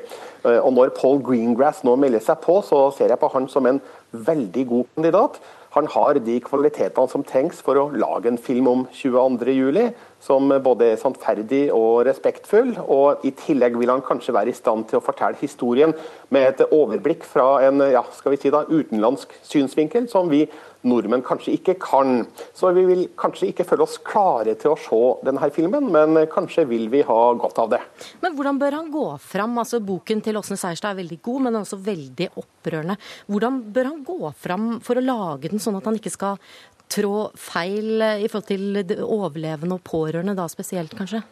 Og når Paul Greengrass nå melder seg på, så ser jeg på han som en veldig god kandidat. Han har de kvalitetene som trengs for å lage en film om 22.07 som både er sannferdig og respektfull. Og i tillegg vil han kanskje være i stand til å fortelle historien med et overblikk fra en ja, skal vi si da, utenlandsk synsvinkel, som vi nordmenn kanskje ikke kan. Så vi vil kanskje ikke føle oss klare til å se denne filmen, men kanskje vil vi ha godt av det. Men hvordan bør han gå fram? Altså, boken til Åsne Seierstad er veldig god, men også veldig opprørende. Hvordan bør han gå fram for å lage den sånn at han ikke skal trå feil i forhold til overlevende og pårørende da spesielt, kanskje?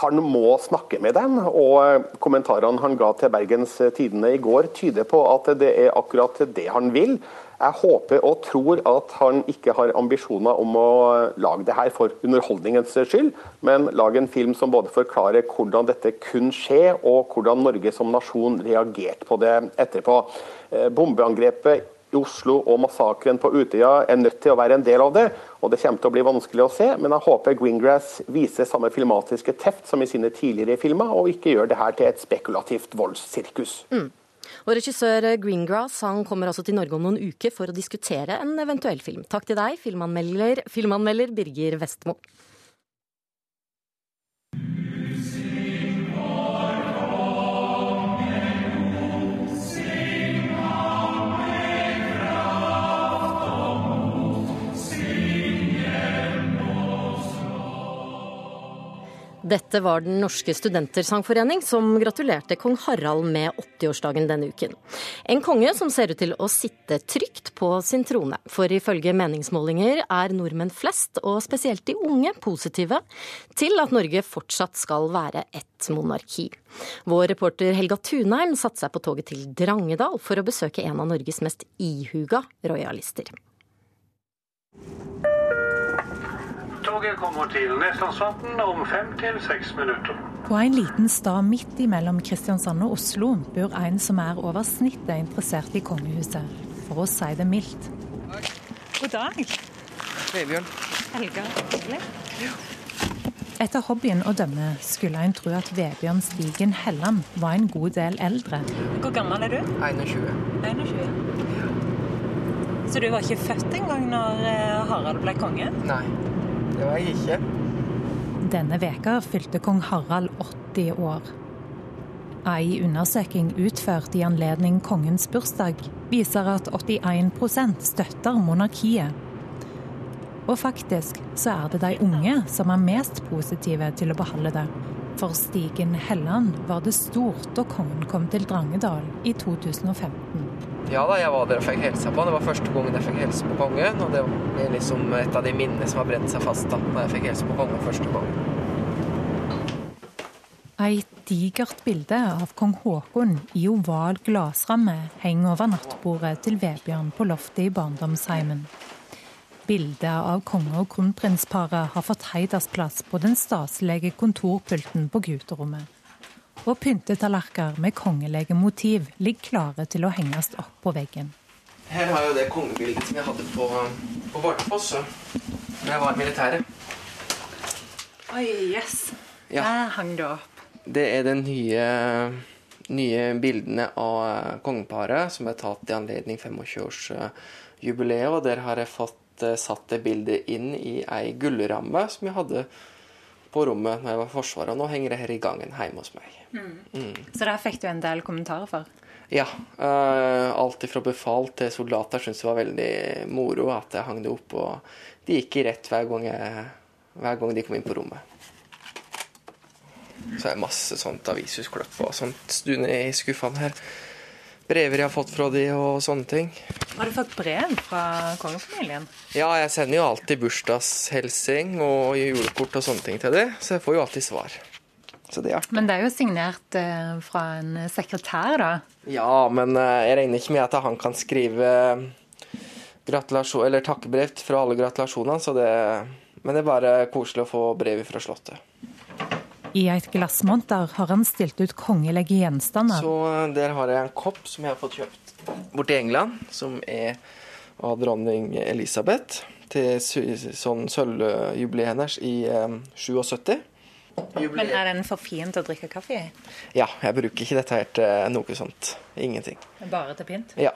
Han må snakke med dem, og kommentarene han ga til Bergens Tidende i går, tyder på at det er akkurat det han vil. Jeg håper og tror at han ikke har ambisjoner om å lage det her for underholdningens skyld, men lage en film som både forklarer hvordan dette kunne skje, og hvordan Norge som nasjon reagerte på det etterpå. Eh, bombeangrepet i Oslo og massakren på Utøya er nødt til å være en del av det. og Det kommer til å bli vanskelig å se, men jeg håper Greengrass viser samme filmatiske teft som i sine tidligere filmer, og ikke gjør det her til et spekulativt voldssirkus. Mm. Og Regissør Greengrass han kommer altså til Norge om noen uker for å diskutere en eventuell film. Takk til deg, filmanmelder, filmanmelder Birger Vestmo. Dette var Den norske studentersangforening som gratulerte kong Harald med 80-årsdagen denne uken. En konge som ser ut til å sitte trygt på sin trone. For ifølge meningsmålinger er nordmenn flest, og spesielt de unge, positive til at Norge fortsatt skal være et monarki. Vår reporter Helga Tunheim satte seg på toget til Drangedal for å besøke en av Norges mest ihuga rojalister. Toget kommer til Neslandsvatn om fem til seks minutter. På en liten stad midt imellom Kristiansand og Oslo bor en som er over snittet interessert i kongehuset. For å si det mildt. God dag. Vebjørn. Helga. Etter hobbyen å dømme skulle en tro at Vebjørn Stigen Helland var en god del eldre. Hvor gammel er du? 21. 21. Så du var ikke født engang når eh, Harald ble konge? Nei. Det var jeg ikke. Denne veka fylte kong Harald 80 år. Ei undersøking utført i anledning kongens bursdag viser at 81% støtter monarkiet. Og faktisk så er det de unge som er mest positive til å beholde det. For Stigen Helland var det stort da kongen kom til Drangedal i 2015. Ja da, jeg var der og fikk hilse på han. Det var første gangen jeg fikk hilse på kongen. Og det er liksom et av de minnene som har brent seg fast da når jeg fikk hilse på kongen første gang. Et digert bilde av kong Haakon i oval glassramme henger over nattbordet til Vebjørn på loftet i barndomsheimen. Bildet av konge- og kronprinsparet har fått heidersplass på den staselige kontorpulten på gutterommet og pyntetallerkener med kongelige motiv ligger klare til å henges opp på veggen. Her har jeg det kongebildet som jeg hadde på, på Bardufoss da jeg var i militæret. Oi, yes. Ja. Der hang det opp. Det er de nye, nye bildene av kongeparet som er tatt i anledning 25-årsjubileet. Og der har jeg fått eh, satt det bildet inn i ei gullramme som jeg hadde på rommet når jeg var i Forsvaret. Og nå henger det her i gangen hjemme hos meg. Mm. Mm. Så der fikk du en del kommentarer for? Ja. Uh, alt fra befal til soldater syntes det var veldig moro at jeg hang det opp. Og de gikk i rett hver gang, jeg, hver gang de kom inn på rommet. Så er det masse sånt avishusklipp og sånt stunder i skuffene her. Brever jeg har fått fra de og sånne ting. Har du fått brev fra kongefamilien? Ja, jeg sender jo alltid bursdagshelsing og julekort og sånne ting til de, så jeg får jo alltid svar. Så det er. Men det er jo signert eh, fra en sekretær, da? Ja, men eh, jeg regner ikke med at han kan skrive eller takkebrev fra alle gratulasjonene, så det Men det er bare koselig å få brev fra Slottet. I et glassmonter har han stilt ut kongelige gjenstander. Så eh, der har jeg en kopp som jeg har fått kjøpt borti England, som er av dronning Elisabeth, til sånn sølvjubileet hennes i eh, 77. Men er den for fin til å drikke kaffe i? Ja, jeg bruker ikke dette her til noe sånt. Ingenting. Bare til pynt? Ja.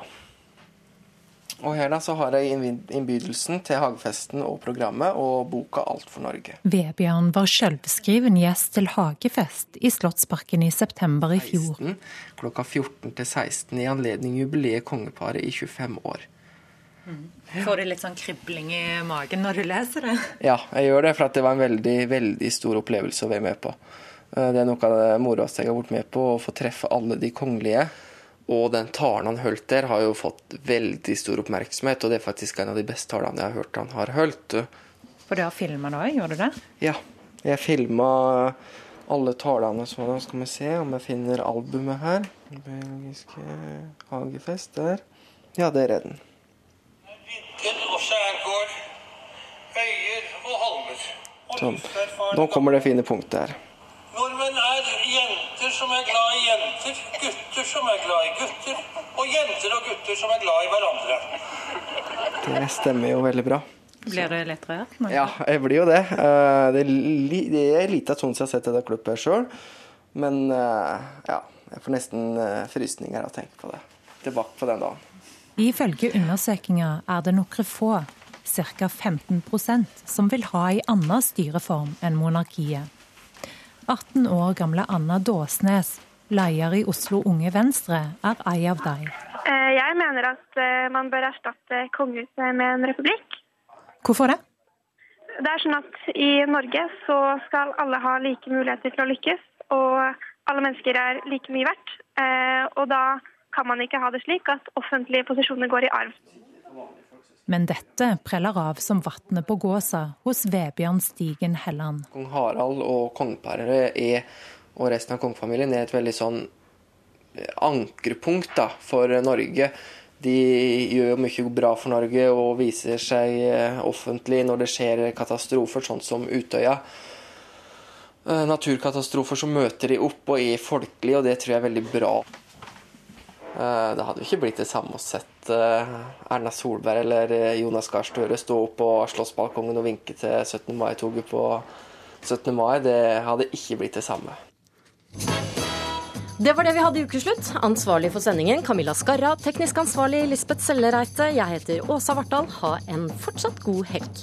Og her da så har jeg innbydelsen til hagefesten og programmet og boka Alt for Norge. Vebjørn var selvskriven gjest til hagefest i Slottsparken i september i fjor. 16, klokka 14 til 16 i anledning jubileet kongeparet i 25 år. Mm. Får du litt sånn kribling i magen når du leser det? Ja, jeg gjør det, for det var en veldig, veldig stor opplevelse å være med på. Eh, det er noe av det moroeste jeg har vært med på, å få treffe alle de kongelige. Og den talen han holdt der, har jo fått veldig stor oppmerksomhet. Og det er faktisk en av de beste talene jeg har hørt han har holdt. For du har filma det òg, gjorde du det? Ja. Jeg filma alle talene som han Skal vi se om jeg finner albumet her. Belgiske hagefest der. Ja, der er den. Vidder og skjærgård, øyer og holmer. Sånn. Nå kommer det fine punktet her. Nordmenn er jenter som er glad i jenter, gutter som er glad i gutter, og jenter og gutter som er glad i hverandre. Det stemmer jo veldig bra. Blir du lettere? rørt? Ja, jeg blir jo det. Eh, det er lite stund siden jeg har sett det klippet sjøl. Men eh, ja, jeg får nesten eh, frysninger av å tenke på det. Tilbake på den dagen. Ifølge undersøkelser er det noen få, ca. 15% som vil ha en annen styreform enn monarkiet. 18 år gamle Anna Dåsnes, leder i Oslo Unge Venstre, er ei av dem. Eh, jeg mener at eh, man bør erstatte kongehuset med en republikk. Hvorfor det? Det er sånn at I Norge så skal alle ha like muligheter til å lykkes, og alle mennesker er like mye verdt. Eh, og da kan man ikke ha det slik at offentlige posisjoner går i arv. Men dette preller av som vannet på gåsa hos Vebjørn Stigen Helland. Kong Harald og kongeparet og resten av kongefamilien er et veldig sånn eh, ankerpunkt da, for Norge. De gjør mye bra for Norge og viser seg eh, offentlig når det skjer katastrofer, sånn som Utøya. Eh, naturkatastrofer så møter de opp og er folkelige, og det tror jeg er veldig bra. Det hadde jo ikke blitt det samme å sett Erna Solberg eller Jonas Gahr Støre sto opp på Slottsbalkongen og vinke til 17. mai-toget på 17. mai. Det hadde ikke blitt det samme. Det var det vi hadde i Ukeslutt. Ansvarlig for sendingen Camilla Skarra. Teknisk ansvarlig Lisbeth Sellereite. Jeg heter Åsa Vartdal. Ha en fortsatt god helg.